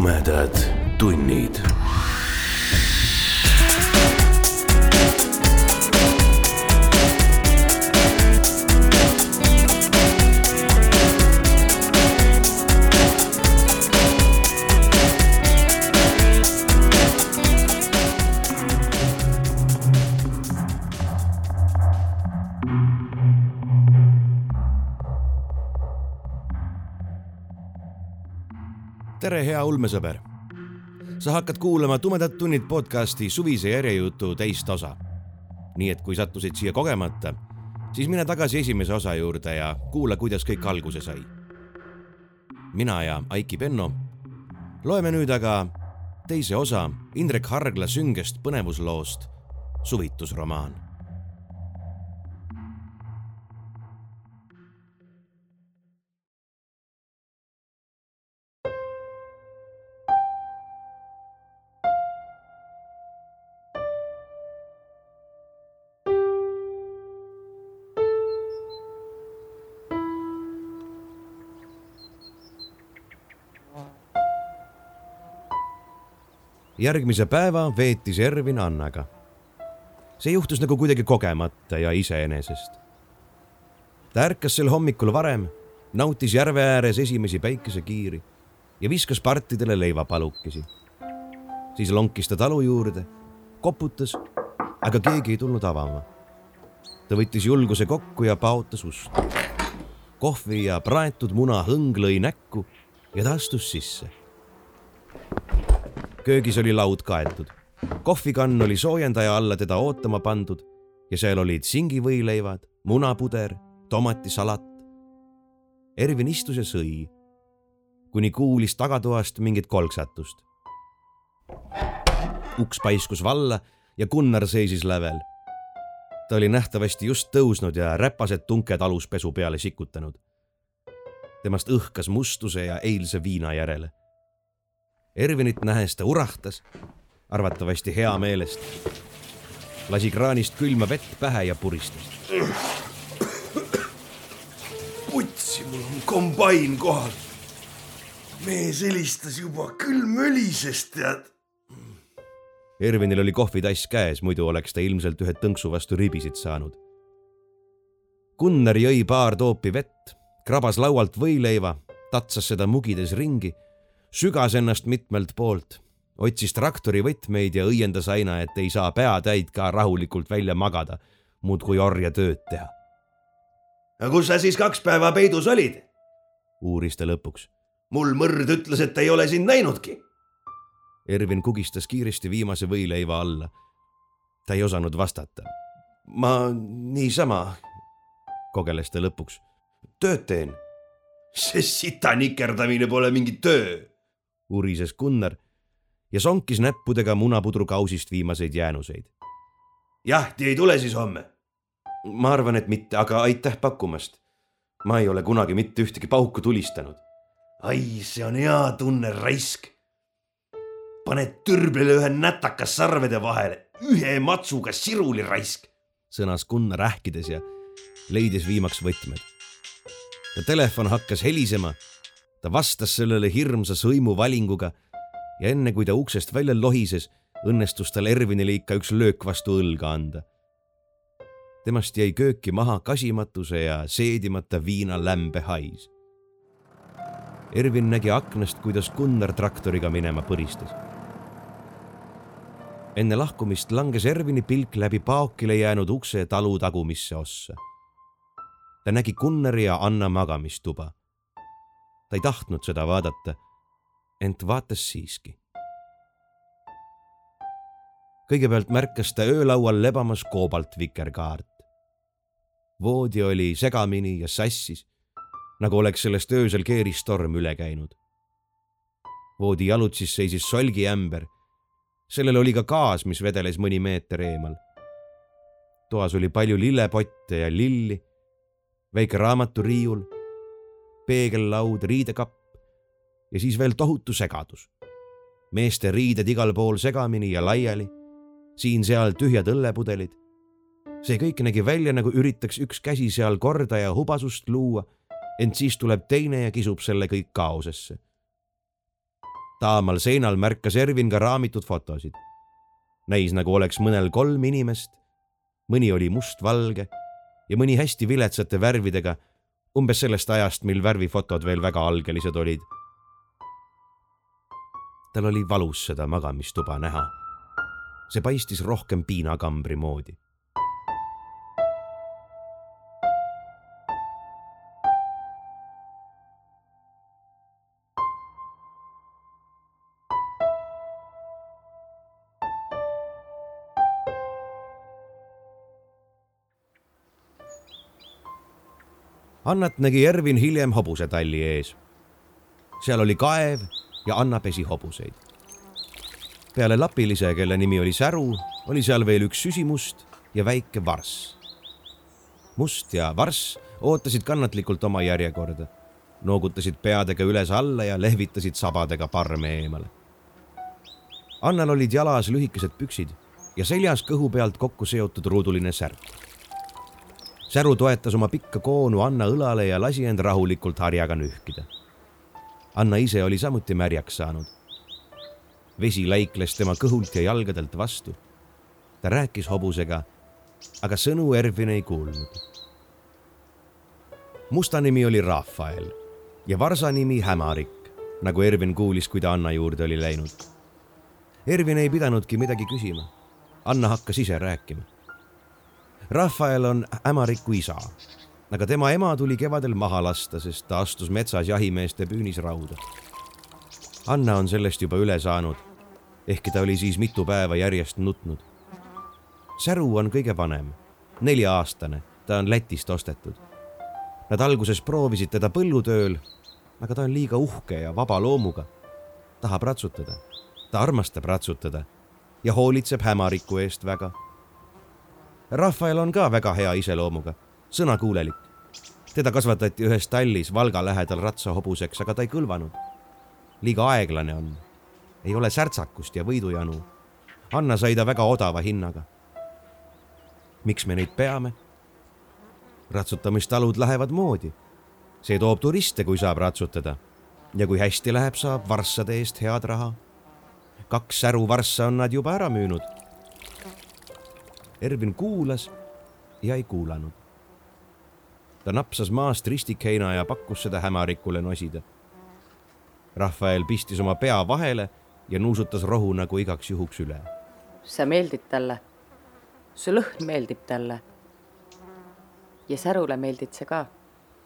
tumedad tunnid. Tere, hea ulmesõber. sa hakkad kuulama Tumedad tunnid podcasti suvise järjejutu teist osa. nii et kui sattusid siia kogemata, siis mine tagasi esimese osa juurde ja kuula, kuidas kõik alguse sai. mina ja Aiki Penno loeme nüüd aga teise osa Indrek Hargla süngest põnevusloost Suvitusromaan järgmise päeva veetis Ervin Annaga. see juhtus nagu kuidagi kogemata ja iseenesest. ta ärkas sel hommikul varem, nautis järve ääres esimesi päikesekiiri ja viskas partidele leivapalukesi. siis lonkis ta talu juurde, koputas, aga keegi ei tulnud avama. ta võttis julguse kokku ja paotas ust. kohvi ja praetud muna hõng lõi näkku ja ta astus sisse köögis oli laud kaetud. kohvikann oli soojendaja alla teda ootama pandud ja seal olid singivõileivad, munapuder, tomatisalat. Ervin istus ja sõi, kuni kuulis tagatoast mingit kolksatust. uks paiskus valla ja Gunnar seisis lävel. ta oli nähtavasti just tõusnud ja räpased tunked aluspesu peale sikutanud. temast õhkas mustuse ja eilse viina järele Ervinit nähes ta urahtas, arvatavasti hea meelest. lasi kraanist külma vett pähe ja puristas. putsi, mul on kombain kohal. mees helistas juba, küll mölises, tead. Ervinil oli kohvitass käes, muidu oleks ta ilmselt ühe tõnksu vastu ribisid saanud. Gunnar jõi paar toopi vett, krabas laualt võileiva, tatsas seda mugides ringi sügas ennast mitmelt poolt, otsis traktori võtmeid ja õiendas aina, et ei saa peatäid ka rahulikult välja magada, muudkui orjatööd teha. no kus sa siis kaks päeva peidus olid? uuris ta lõpuks. mul mõrd ütles, et ei ole sind näinudki. Ervin kugistas kiiresti viimase võileiva alla. ta ei osanud vastata. ma niisama, kogeles ta lõpuks. tööd teen. see sita nikerdamine pole mingi töö urises Gunnar ja sonkis näppudega munapudru kausist viimaseid jäänuseid. jahti ei tule siis homme? ma arvan, et mitte, aga aitäh pakkumast. ma ei ole kunagi mitte ühtegi pauku tulistanud. ai, see on hea tunne, raisk. paned türblile ühe nätaka sarvede vahele, ühe matsuga siruli raisk, sõnas Gunnar ähkides ja leidis viimaks võtmed. ta telefon hakkas helisema ta vastas sellele hirmsa sõimuvalinguga ja enne kui ta uksest välja lohises, õnnestus tal Ervinile ikka üks löök vastu õlga anda. temast jäi kööki maha kasimatuse ja seedimata viina lämbe hais. Ervin nägi aknast, kuidas Gunnar traktoriga minema põristas. enne lahkumist langes Ervini pilk läbi paokile jäänud ukse talu tagumisse ossa. ta nägi Gunnari ja Anna magamistuba ta ei tahtnud seda vaadata, ent vaatas siiski. kõigepealt märkas ta öölaual lebamas koobaltvikerkaart. voodi oli segamini ja sassis, nagu oleks sellest öösel keeristorm üle käinud. voodi jalutsis seisis solgiämber. sellel oli ka gaas, mis vedeles mõni meeter eemal. toas oli palju lillepotte ja lilli, väike raamaturiiul peegellaud, riidekapp ja siis veel tohutu segadus. meeste riided igal pool segamini ja laiali, siin-seal tühjad õllepudelid. see kõik nägi välja, nagu üritaks üks käsi seal korda ja hubasust luua, ent siis tuleb teine ja kisub selle kõik kaosesse. taamal seinal märkas Ervin ka raamitud fotosid. näis nagu oleks mõnel kolm inimest, mõni oli mustvalge ja mõni hästi viletsate värvidega, umbes sellest ajast, mil värvifotod veel väga algelised olid. tal oli valus seda magamistuba näha. see paistis rohkem piinakambri moodi Annat nägi Ervin hiljem hobusetalli ees. seal oli kaev ja Anna pesi hobuseid. peale lapilise, kelle nimi oli Säru, oli seal veel üks süsimust ja väike varss. must ja varss ootasid kannatlikult oma järjekorda, noogutasid peadega üles-alla ja lehvitasid sabadega parme eemale. Annal olid jalas lühikesed püksid ja seljas kõhu pealt kokku seotud ruuduline särk säru toetas oma pikka koonu Anna õlale ja lasi end rahulikult harjaga nühkida. Anna ise oli samuti märjaks saanud. vesi läikles tema kõhult ja jalgadelt vastu. ta rääkis hobusega, aga sõnu Ervin ei kuulnud. musta nimi oli Rafael ja varsa nimi Hämarik, nagu Ervin kuulis, kui ta Anna juurde oli läinud. Ervin ei pidanudki midagi küsima. Anna hakkas ise rääkima Rafael on Ämariku isa, aga tema ema tuli kevadel maha lasta, sest ta astus metsas jahimeeste püünisrauda. Anna on sellest juba üle saanud, ehkki ta oli siis mitu päeva järjest nutnud. Säru on kõige vanem, nelja-aastane, ta on Lätist ostetud. Nad alguses proovisid teda põllutööl, aga ta on liiga uhke ja vaba loomuga. tahab ratsutada, ta armastab ratsutada ja hoolitseb hämariku eest väga Rafael on ka väga hea iseloomuga, sõnakuulelik. teda kasvatati ühes tallis Valga lähedal ratsahobuseks, aga ta ei kõlvanud. liiga aeglane on, ei ole särtsakust ja võidujanu. Anna sai ta väga odava hinnaga. miks me neid peame? ratsutamistalud lähevad moodi. see toob turiste, kui saab ratsutada. ja kui hästi läheb, saab varssade eest head raha. kaks säru varssa on nad juba ära müünud Ervin kuulas ja ei kuulanud. ta napsas maast ristikheina ja pakkus seda hämarikule nosida. Rafael pistis oma pea vahele ja nuusutas rohu nagu igaks juhuks üle. sa meeldid talle. su lõhn meeldib talle. ja Särule meeldid sa ka.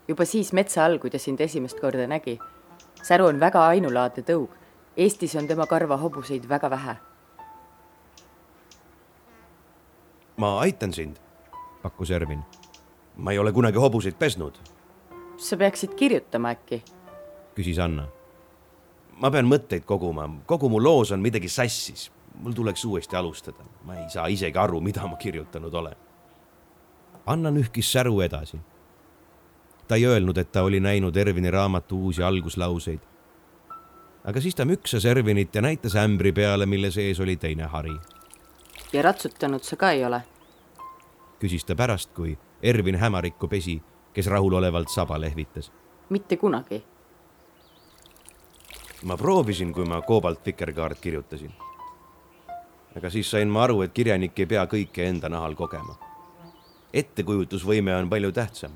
juba siis metsa all, kui ta sind esimest korda nägi. Säru on väga ainulaadne tõug. Eestis on tema karva hobuseid väga vähe ma aitan sind, pakkus Ervin. ma ei ole kunagi hobuseid pesnud. sa peaksid kirjutama äkki? küsis Anna. ma pean mõtteid koguma, kogu mu loos on midagi sassis. mul tuleks uuesti alustada, ma ei saa isegi aru, mida ma kirjutanud olen. Anna nühkis säru edasi. ta ei öelnud, et ta oli näinud Ervini raamatu uusi alguslauseid. aga siis ta müksas Ervinit ja näitas ämbri peale, mille sees oli teine hari ja ratsutanud sa ka ei ole? Küsis ta pärast, kui Ervin Hämarikku pesi, kes rahulolevalt saba lehvitas. mitte kunagi. ma proovisin, kui ma koobalt vikerkaart kirjutasin. aga siis sain ma aru, et kirjanik ei pea kõike enda nahal kogema. ettekujutusvõime on palju tähtsam.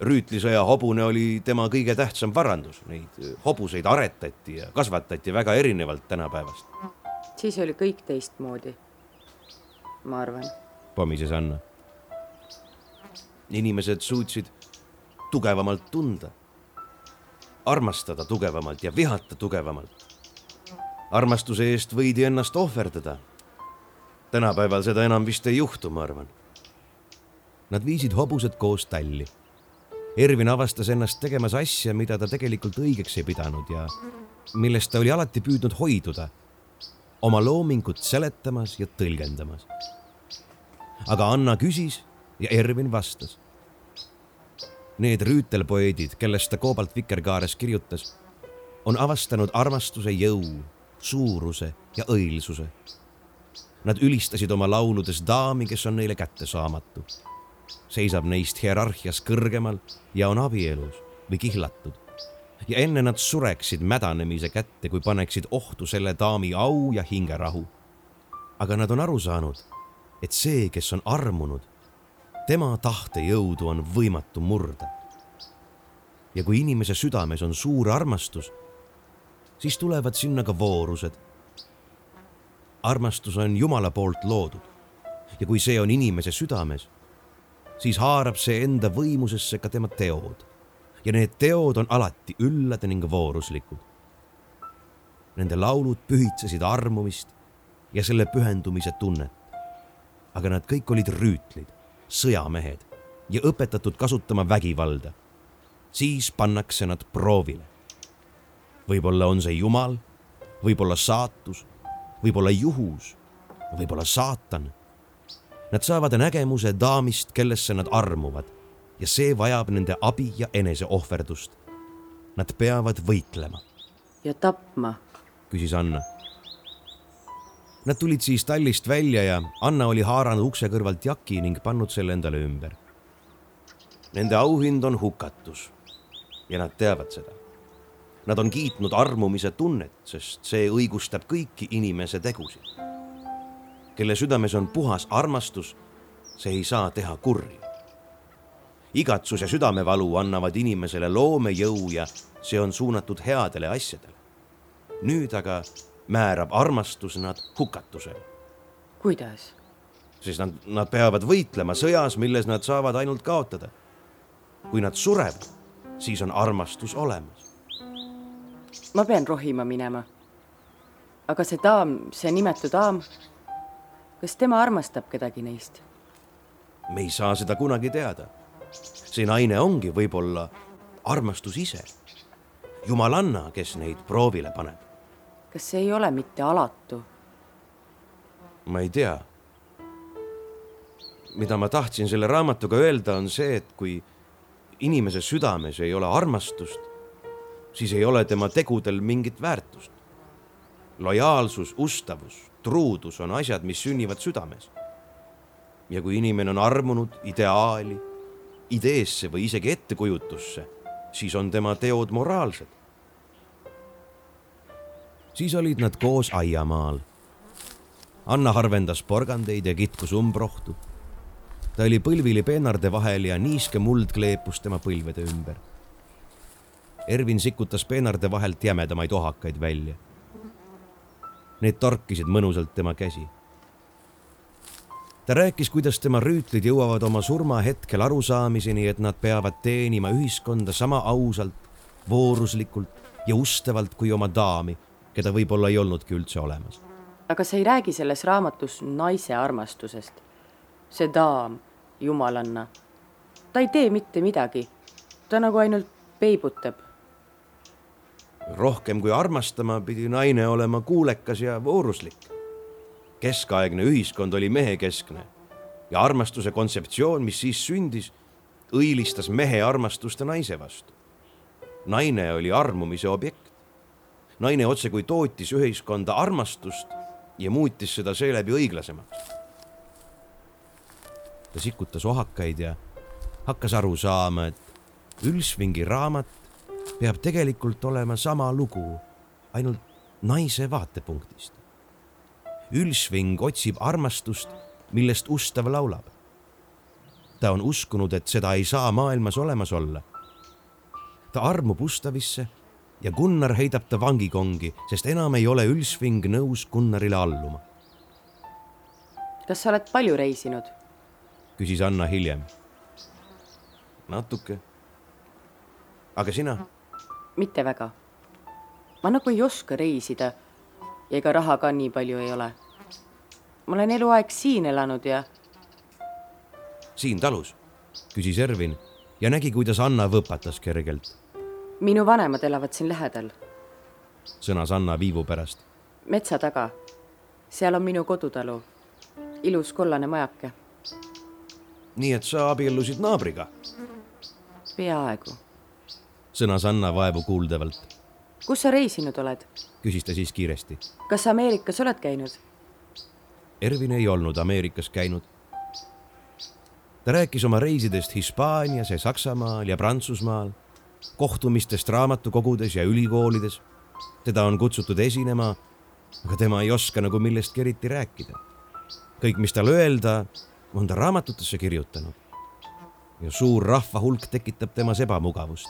rüütlisõja hobune oli tema kõige tähtsam varandus, neid hobuseid aretati ja kasvatati väga erinevalt tänapäevast siis oli kõik teistmoodi, ma arvan. Pomises Anna. inimesed suutsid tugevamalt tunda, armastada tugevamalt ja vihata tugevamalt. armastuse eest võidi ennast ohverdada. tänapäeval seda enam vist ei juhtu, ma arvan. Nad viisid hobused koos talli. Ervin avastas ennast tegemas asja, mida ta tegelikult õigeks ei pidanud ja millest ta oli alati püüdnud hoiduda oma loomingut seletamas ja tõlgendamas. Aga Anna küsis ja Ervin vastas. Need rüütelpoeedid, kellest ta koobalt vikerkaares kirjutas, on avastanud armastuse jõu, suuruse ja õilsuse. Nad ülistasid oma lauludes daami, kes on neile kättesaamatu, seisab neist hierarhias kõrgemal ja on abielus või kihlatud ja enne nad sureksid mädanemise kätte, kui paneksid ohtu selle daami au ja hingerahu. aga nad on aru saanud, et see, kes on armunud, tema tahtejõudu on võimatu murda. ja kui inimese südames on suur armastus, siis tulevad sinna ka voorused. armastus on Jumala poolt loodud ja kui see on inimese südames, siis haarab see enda võimusesse ka tema teod ja need teod on alati üllad ning vooruslikud. Nende laulud pühitsesid armumist ja selle pühendumise tunnet. Aga nad kõik olid rüütlid, sõjamehed ja õpetatud kasutama vägivalda. siis pannakse nad proovile. võib-olla on see Jumal, võib-olla saatus, võib-olla juhus, võib-olla saatan. Nad saavad nägemuse daamist, kellesse nad armuvad ja see vajab nende abi ja eneseohverdust. Nad peavad võitlema. ja tapma, küsis Anna. Nad tulid siis tallist välja ja Anna oli haaranud ukse kõrvalt jaki ning pannud selle endale ümber. Nende auhind on hukatus ja nad teavad seda. Nad on kiitnud armumise tunnet, sest see õigustab kõiki inimese tegusid. kelle südames on puhas armastus, see ei saa teha kurja igatsus ja südamevalu annavad inimesele loomejõu ja see on suunatud headele asjadele. nüüd aga määrab armastus nad hukatusele. kuidas? sest nad, nad peavad võitlema sõjas, milles nad saavad ainult kaotada. kui nad surevad, siis on armastus olemas. ma pean rohima minema. aga see daam, see nimetu daam, kas tema armastab kedagi neist? me ei saa seda kunagi teada see naine ongi võib-olla armastus ise. jumalanna, kes neid proovile paneb. Kas see ei ole mitte alatu? ma ei tea. mida ma tahtsin selle raamatuga öelda, on see, et kui inimese südames ei ole armastust, siis ei ole tema tegudel mingit väärtust. lojaalsus, ustavus, truudus on asjad, mis sünnivad südames. ja kui inimene on armunud ideaali ideesse või isegi ettekujutusse, siis on tema teod moraalsed. Siis olid nad koos aiamaal. Anna harvendas porgandeid ja kitkus umbrohtu. ta oli põlvili peenarde vahel ja niiske muld kleepus tema põlvede ümber. Ervin sikutas peenarde vahelt jämedamaid ohakaid välja. Need torkisid mõnusalt tema käsi ta rääkis, kuidas tema rüütlid jõuavad oma surmahetkel arusaamiseni, et nad peavad teenima ühiskonda sama ausalt, vooruslikult ja ustavalt kui oma daami, keda võib-olla ei olnudki üldse olemas. aga sa ei räägi selles raamatus naise armastusest. see daam, jumalanna, ta ei tee mitte midagi. ta nagu ainult peibutab. rohkem kui armastama, pidi naine olema kuulekas ja vooruslik keskaegne ühiskond oli mehekeskne ja armastuse kontseptsioon, mis siis sündis, õilistas mehe armastust naise vastu. naine oli armumise objekt. Naine otsekui tootis ühiskonda armastust ja muutis seda seeläbi õiglasemaks. ta sikutas ohakaid ja hakkas aru saama, et Ülsvingi raamat peab tegelikult olema sama lugu, ainult naise vaatepunktist Ülsving otsib armastust, millest ustav laulab. ta on uskunud, et seda ei saa maailmas olemas olla. ta armub ustavisse ja Gunnar heidab ta vangikongi, sest enam ei ole Ülsving nõus Gunnarile alluma. kas sa oled palju reisinud? küsis Anna hiljem. natuke. aga sina? mitte väga. ma nagu ei oska reisida ja ega raha ka nii palju ei ole. ma olen eluaeg siin elanud ja. siin talus? küsis Ervin ja nägi, kuidas Anna võpatas kergelt. Minu vanemad elavad siin lähedal. sõnas Anna viivu pärast. metsa taga. seal on minu kodutalu. ilus kollane majake. nii et sa abiellusid naabriga? peaaegu. sõnas Anna vaevu kuuldavalt kus sa reisinud oled? küsis ta siis kiiresti. kas Ameerikas oled käinud? Ervin ei olnud Ameerikas käinud. ta rääkis oma reisidest Hispaanias ja Saksamaal ja Prantsusmaal kohtumistest raamatukogudes ja ülikoolides. teda on kutsutud esinema, aga tema ei oska nagu millestki eriti rääkida. kõik, mis tal öelda, on ta raamatutesse kirjutanud. ja suur rahva hulk tekitab temas ebamugavust.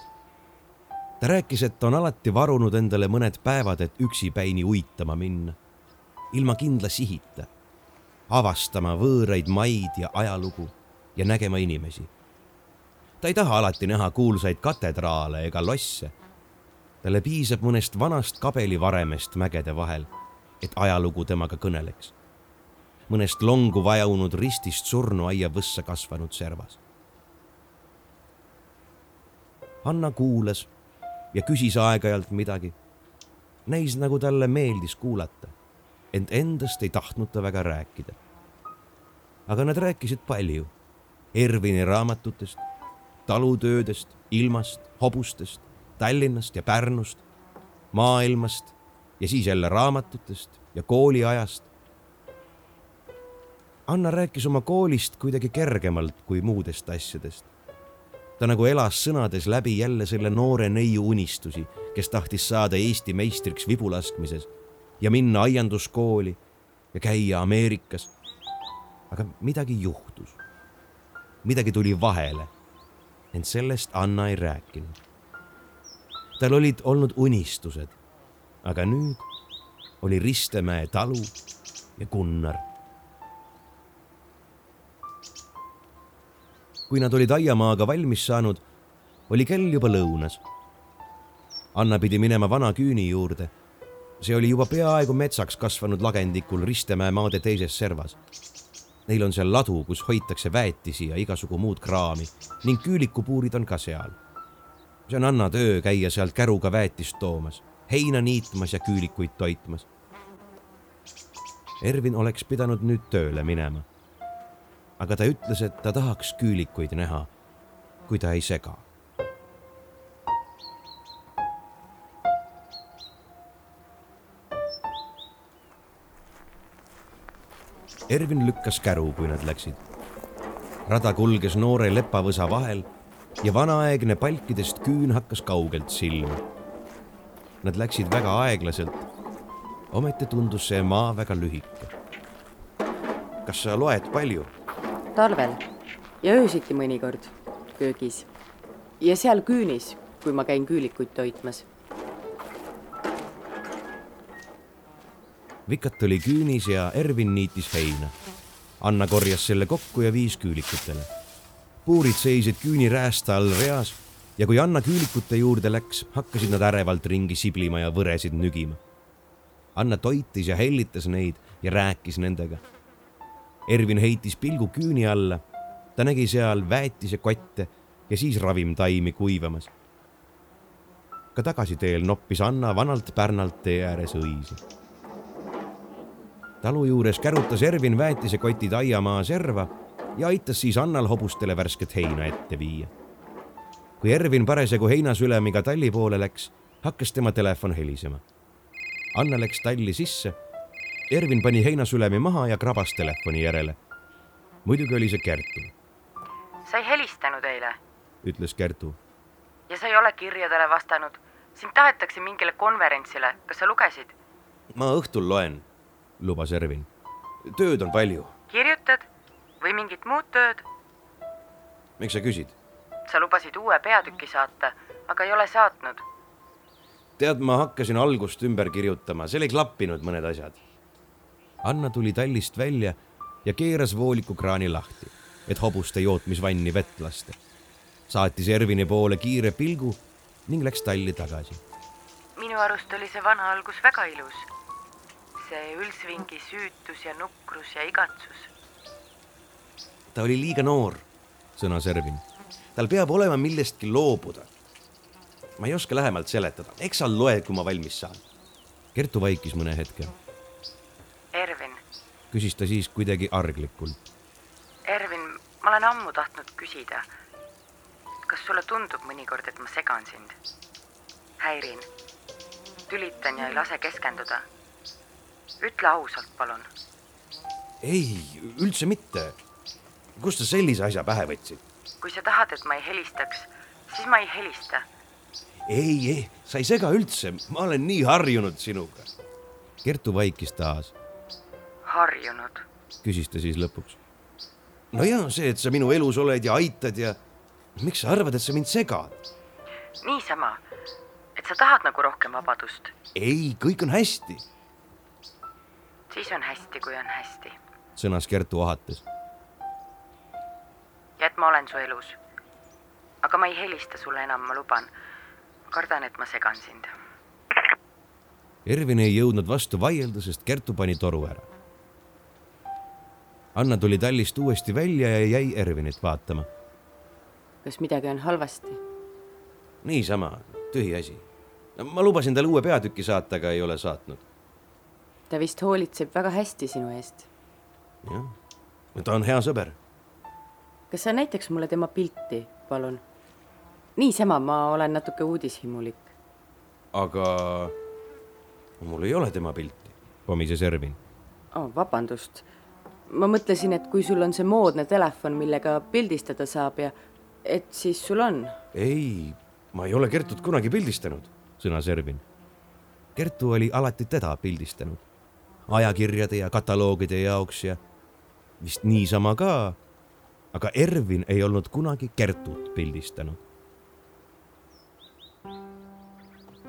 ta rääkis, et on alati varunud endale mõned päevad, et üksipäini uitama minna, ilma kindla sihita, avastama võõraid maid ja ajalugu ja nägema inimesi ta ei taha alati näha kuulsaid katedraale ega losse. talle piisab mõnest vanast kabelivaremest mägede vahel, et ajalugu temaga kõneleks. mõnest longu vajunud ristist surnuaia võssa kasvanud servas. Hanna kuulas ja küsis aeg-ajalt midagi. näis, nagu talle meeldis kuulata, ent endast ei tahtnud ta väga rääkida. aga nad rääkisid palju Ervini raamatutest talutöödest, ilmast, hobustest, Tallinnast ja Pärnust, maailmast ja siis jälle raamatutest ja kooliajast. Anna rääkis oma koolist kuidagi kergemalt kui muudest asjadest. ta nagu elas sõnades läbi jälle selle noore neiu unistusi, kes tahtis saada Eesti meistriks vibulaskmises ja minna aianduskooli ja käia Ameerikas. aga midagi juhtus. midagi tuli vahele ent sellest Anna ei rääkinud. tal olid olnud unistused, aga nüüd oli Ristemäe talu ja Gunnar. kui nad olid aiamaaga valmis saanud, oli kell juba lõunas. Anna pidi minema vana küüni juurde. see oli juba peaaegu metsaks kasvanud lagendikul Ristemäe maade teises servas Neil on seal ladu, kus hoitakse väetisi ja igasugu muud kraami ning küülikupuurid on ka seal. see on Anna töö käia sealt käruga väetist toomas, heina niitmas ja küülikuid toitmas. Ervin oleks pidanud nüüd tööle minema. aga ta ütles, et ta tahaks küülikuid näha, kui ta ei sega Ervin lükkas käru, kui nad läksid. rada kulges noore lepavõsa vahel ja vanaaegne palkidest küün hakkas kaugelt silma. Nad läksid väga aeglaselt. ometi tundus see maa väga lühike. kas sa loed palju? talvel ja öösiti mõnikord köögis ja seal küünis, kui ma käin küülikuid toitmas Vikat oli küünis ja Ervin niitis heina. Anna korjas selle kokku ja viis küülikutele. puurid seisid küüniräästa all reas ja kui Anna küülikute juurde läks, hakkasid nad ärevalt ringi siblima ja võresid nügima. Anna toitis ja hellitas neid ja rääkis nendega. Ervin heitis pilgu küüni alla. ta nägi seal väetisekotte ja siis ravimtaimi kuivamas. ka tagasiteel noppis Anna vanalt pärnalt tee ääres õisi talu juures kärutas Ervin väetisekotid aiamaa serva ja aitas siis Annal hobustele värsket heina ette viia. kui Ervin parasjagu heinasülemiga talli poole läks, hakkas tema telefon helisema. Anna läks talli sisse. Ervin pani heinasülemi maha ja krabas telefoni järele. muidugi oli see Kertu. sa ei helistanud eile? ütles Kertu. ja sa ei ole kirjadele vastanud. sind tahetakse mingile konverentsile, kas sa lugesid? ma õhtul loen lubas Ervin. tööd on palju. kirjutad või mingit muud tööd? miks sa küsid? sa lubasid uue peatüki saata, aga ei ole saatnud. tead, ma hakkasin algust ümber kirjutama, seal ei klappinud mõned asjad. Anna tuli tallist välja ja keeras vooliku kraani lahti, et hobuste jootmisvanni vett lasta. saatis Ervini poole kiire pilgu ning läks talli tagasi. minu arust oli see vana algus väga ilus see Ülsvingi süütus ja nukrus ja igatsus. ta oli liiga noor, sõnas Ervin. tal peab olema millestki loobuda. ma ei oska lähemalt seletada, eks sa loe, kui ma valmis saan. Kertu vaikis mõne hetke. Ervin, küsis ta siis kuidagi arglikult. Ervin, ma olen ammu tahtnud küsida. kas sulle tundub mõnikord, et ma segan sind? häirin, tülitan ja ei lase keskenduda ütle ausalt, palun. ei, üldse mitte. kust sa sellise asja pähe võtsid? kui sa tahad, et ma ei helistaks, siis ma ei helista. ei, ei, sa ei sega üldse, ma olen nii harjunud sinuga. Kertu vaikis taas. harjunud? küsis ta siis lõpuks. no ja see, et sa minu elus oled ja aitad ja miks sa arvad, et sa mind segad? niisama, et sa tahad nagu rohkem vabadust. ei, kõik on hästi. Siis on hästi, kui on hästi. sõnas Kertu ohates. ja et ma olen su elus. aga ma ei helista sulle enam, ma luban. kardan, et ma segan sind. Ervin ei jõudnud vastu vaielda, sest Kertu pani toru ära. Anna tuli tallist uuesti välja ja jäi Ervinit vaatama. kas midagi on halvasti? niisama, tühiasi. ma lubasin talle uue peatüki saata, aga ei ole saatnud. Ta vist hoolitseb väga hästi sinu eest. jah, ta on hea sõber. kas sa näitaks mulle tema pilti, palun? niisama, ma olen natuke uudishimulik. aga mul ei ole tema pilti, pomises Ervin. oh, vabandust. ma mõtlesin, et kui sul on see moodne telefon, millega pildistada saab ja et siis sul on. ei, ma ei ole Kertut kunagi pildistanud, sõnas Ervin. Kertu oli alati teda pildistanud ajakirjade ja kataloogide jaoks ja vist niisama ka. aga Ervin ei olnud kunagi Kertut pildistanud.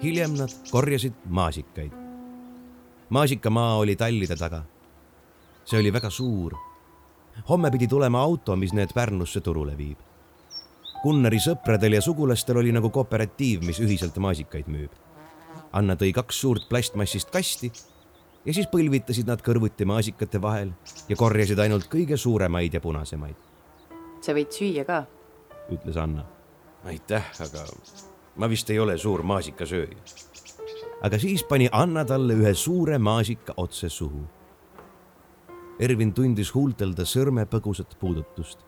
hiljem nad korjasid maasikaid. maasikamaa oli tallide taga. see oli väga suur. homme pidi tulema auto, mis need Pärnusse turule viib. Gunnari sõpradel ja sugulastel oli nagu kooperatiiv, mis ühiselt maasikaid müüb. Anna tõi kaks suurt plastmassist kasti ja siis põlvitasid nad kõrvuti maasikate vahel ja korjasid ainult kõige suuremaid ja punasemaid. sa võid süüa ka. ütles Anna. aitäh, aga ma vist ei ole suur maasikasööja. aga siis pani Anna talle ühe suure maasika otse suhu. Ervin tundis huultelda sõrme põgusat puudutust.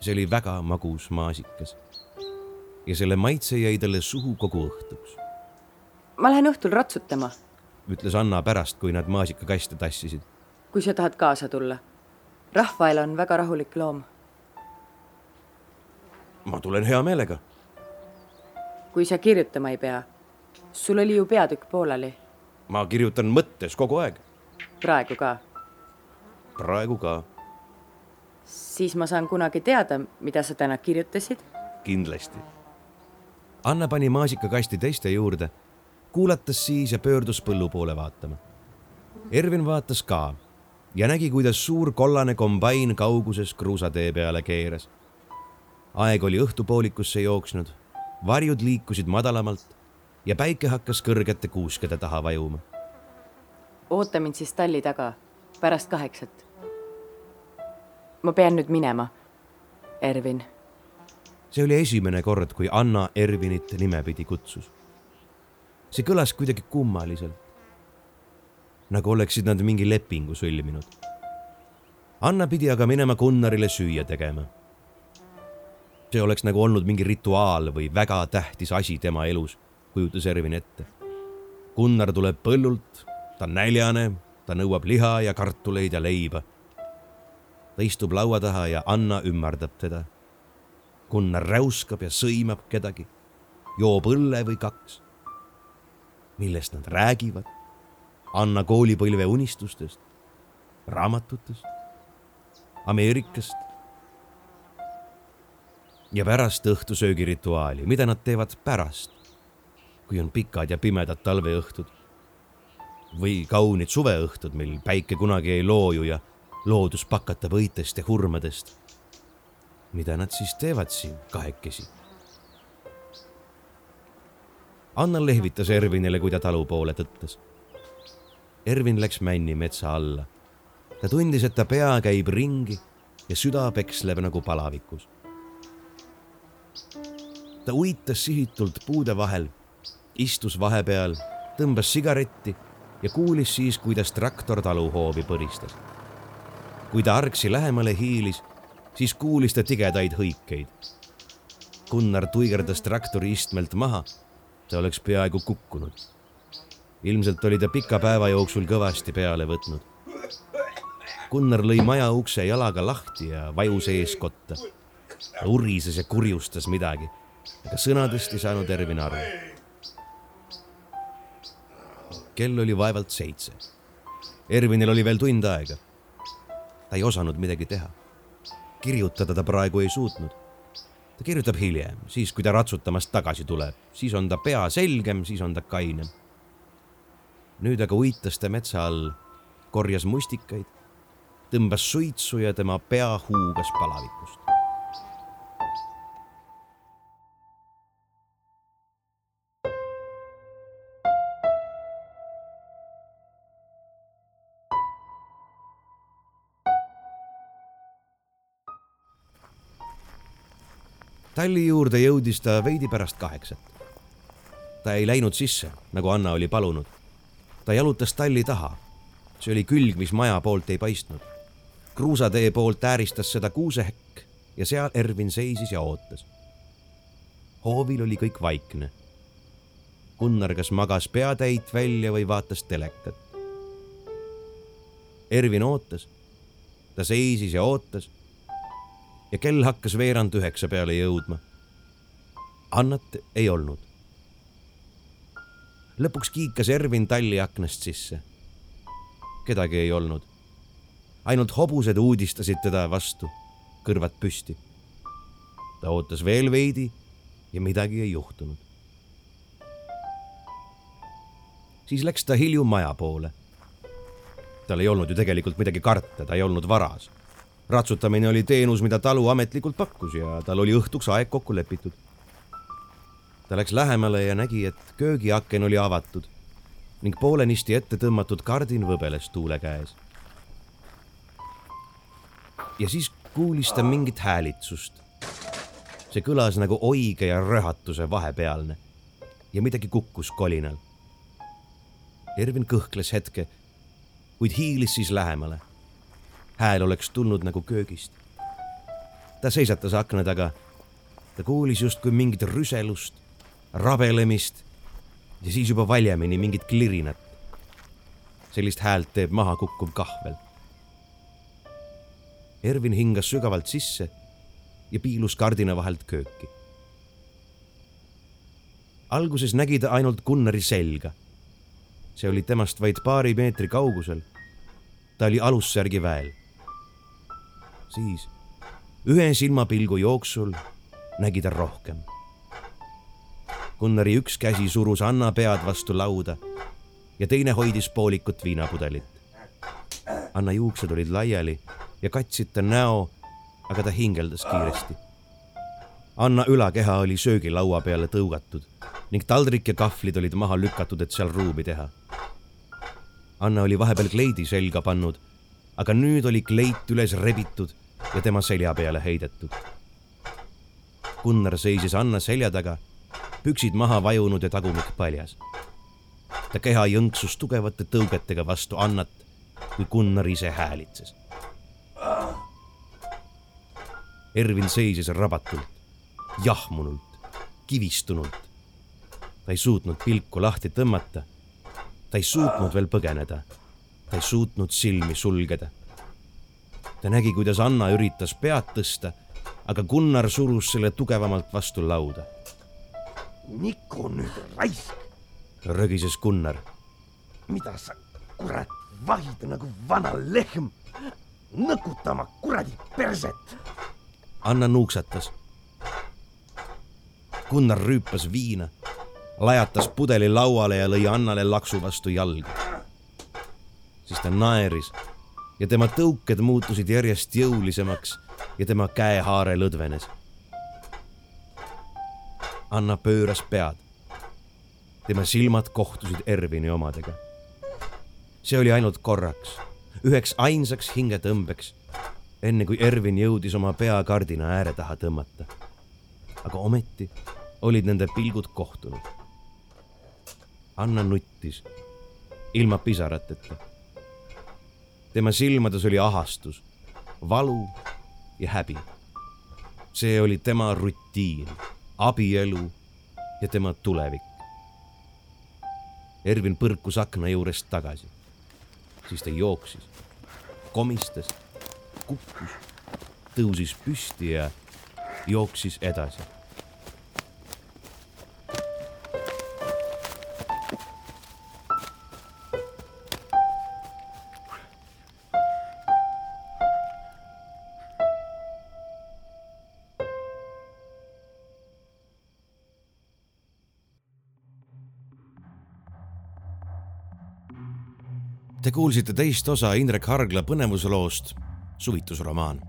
see oli väga magus maasikas. ja selle maitse jäi talle suhu kogu õhtuks. ma lähen õhtul ratsutama ütles Anna pärast, kui nad maasikakaste tassisid. kui sa tahad kaasa tulla. Rahvael on väga rahulik loom. ma tulen hea meelega. kui sa kirjutama ei pea. sul oli ju peatükk pooleli. ma kirjutan mõttes kogu aeg. praegu ka? praegu ka. siis ma saan kunagi teada, mida sa täna kirjutasid? kindlasti. Anna pani maasikakasti teiste juurde kuulatas siis ja pöördus põllu poole vaatama. Ervin vaatas ka ja nägi, kuidas suur kollane kombain kauguses kruusatee peale keeras. aeg oli õhtupoolikusse jooksnud, varjud liikusid madalamalt ja päike hakkas kõrgete kuuskede taha vajuma. oota mind siis talli taga pärast kaheksat. ma pean nüüd minema, Ervin. see oli esimene kord, kui Anna Ervinit nimepidi kutsus see kõlas kuidagi kummaliselt. nagu oleksid nad mingi lepingu sõlminud. Anna pidi aga minema Gunnarile süüa tegema. see oleks nagu olnud mingi rituaal või väga tähtis asi tema elus, kujutas Ervin ette. Gunnar tuleb põllult, ta on näljane, ta nõuab liha ja kartuleid ja leiba. ta istub laua taha ja Anna ümmardab teda. Gunnar räuskab ja sõimab kedagi, joob õlle või kaks millest nad räägivad. Anna koolipõlve unistustest, raamatutest, Ameerikast. ja pärast õhtusöögirituaali, mida nad teevad pärast, kui on pikad ja pimedad talveõhtud või kaunid suveõhtud, mil päike kunagi ei looju ja loodus pakatab õitest ja hurmadest. mida nad siis teevad siin kahekesi? Anna lehvitas Ervinile, kui ta talu poole tõttas. Ervin läks männi metsa alla. ta tundis, et ta pea käib ringi ja süda peksleb nagu palavikus. ta uitas sihitult puude vahel, istus vahepeal, tõmbas sigaretti ja kuulis siis, kuidas traktor taluhoovi põristas. kui ta argsi lähemale hiilis, siis kuulis ta tigedaid hõikeid. Gunnar tuigerdas traktori istmelt maha ta oleks peaaegu kukkunud. ilmselt oli ta pika päeva jooksul kõvasti peale võtnud. Gunnar lõi maja ukse jalaga lahti ja vajus eeskotta. ta urises ja kurjustas midagi, aga sõnadest ei saanud Ervin aru. kell oli vaevalt seitse. Ervinil oli veel tund aega. ta ei osanud midagi teha. kirjutada ta praegu ei suutnud. Ta kirjutab hiljem, siis kui ta ratsutamast tagasi tuleb, siis on ta pea selgem, siis on ta kainem. nüüd aga uitas ta metsa all, korjas mustikaid, tõmbas suitsu ja tema pea huugas palavikust. Talli juurde jõudis ta veidi pärast kaheksat. ta ei läinud sisse, nagu Anna oli palunud. ta jalutas talli taha. see oli külg, mis maja poolt ei paistnud. kruusatee poolt ääristas seda kuusehekk ja seal Ervin seisis ja ootas. hoovil oli kõik vaikne. Gunnar kas magas peatäit välja või vaatas telekat. Ervin ootas. ta seisis ja ootas ja kell hakkas veerand üheksa peale jõudma. Annat ei olnud. lõpuks kiikas Ervin talli aknast sisse. kedagi ei olnud. ainult hobused uudistasid teda vastu, kõrvad püsti. ta ootas veel veidi ja midagi ei juhtunud. siis läks ta hilju maja poole. tal ei olnud ju tegelikult midagi karta, ta ei olnud varas ratsutamine oli teenus, mida talu ametlikult pakkus ja tal oli õhtuks aeg kokku lepitud. ta läks lähemale ja nägi, et köögiaken oli avatud ning poolenisti ette tõmmatud kardin võbeles tuule käes. ja siis kuulis ta mingit häälitsust. see kõlas nagu oige ja röhatuse vahepealne ja midagi kukkus kolinal. Ervin kõhkles hetke, kuid hiilis siis lähemale hääl oleks tulnud nagu köögist. ta seisatas akna taga. ta kuulis justkui mingit rüselust, rabelemist ja siis juba valjemini mingit klirinat. sellist häält teeb maha kukkuv kahvel. Ervin hingas sügavalt sisse ja piilus kardina vahelt kööki. alguses nägi ta ainult Gunnari selga. see oli temast vaid paari meetri kaugusel. ta oli alussärgi väel siis ühe silmapilgu jooksul nägi ta rohkem. Gunnari üks käsi surus Anna pead vastu lauda ja teine hoidis poolikut viinapudelit. Anna juuksed olid laiali ja katsid ta näo, aga ta hingeldas kiiresti. Anna ülakeha oli söögilaua peale tõugatud ning taldrik ja kahvlid olid maha lükatud, et seal ruumi teha. Anna oli vahepeal kleidi selga pannud aga nüüd oli kleit üles rebitud ja tema selja peale heidetud. Gunnar seisis Anna selja taga, püksid maha vajunud ja tagumik paljas. ta keha jõnksus tugevate tõugetega vastu Annat, kui Gunnar ise häälitses. Ervin seisis rabatult, jahmunult, kivistunult. ta ei suutnud pilku lahti tõmmata. ta ei suutnud veel põgeneda ta ei suutnud silmi sulgeda. ta nägi, kuidas Anna üritas pead tõsta, aga Gunnar surus selle tugevamalt vastu lauda. Niku nüüd raisk. rögises Gunnar. mida sa, kurat, vahid nagu vana lehm, nõkutama kuradi perset. Anna nuuksatas. Gunnar rüüpas viina, lajatas pudeli lauale ja lõi Annale laksu vastu jalga siis ta naeris ja tema tõuked muutusid järjest jõulisemaks ja tema käehaare lõdvenes. Anna pööras pead. tema silmad kohtusid Ervini omadega. see oli ainult korraks, üheks ainsaks hingetõmbeks, enne kui Ervin jõudis oma pea kardina ääre taha tõmmata. aga ometi olid nende pilgud kohtunud. Anna nuttis, ilma pisarateta tema silmades oli ahastus, valu ja häbi. see oli tema rutiin, abielu ja tema tulevik. Ervin põrkus akna juurest tagasi. siis ta jooksis, komistas, kukkus, tõusis püsti ja jooksis edasi. Kuulsite teist osa Indrek Hargla põnevusloost Suvitusromaan.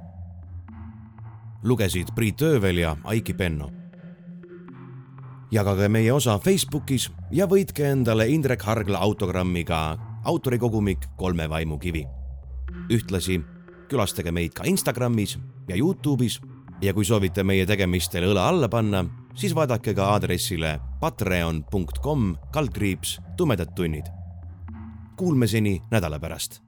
lugesid Priit Öövel ja Aiki Penno. jagage meie osa Facebookis ja võitke endale Indrek Hargla autogrammiga autorikogumik Kolme vaimukivi. ühtlasi külastage meid ka Instagramis ja Youtube'is ja kui soovite meie tegemistele õla alla panna, siis vaadake ka aadressile patreon.com kaldkriips tumedad tunnid. Kuulmiseni nädala pärast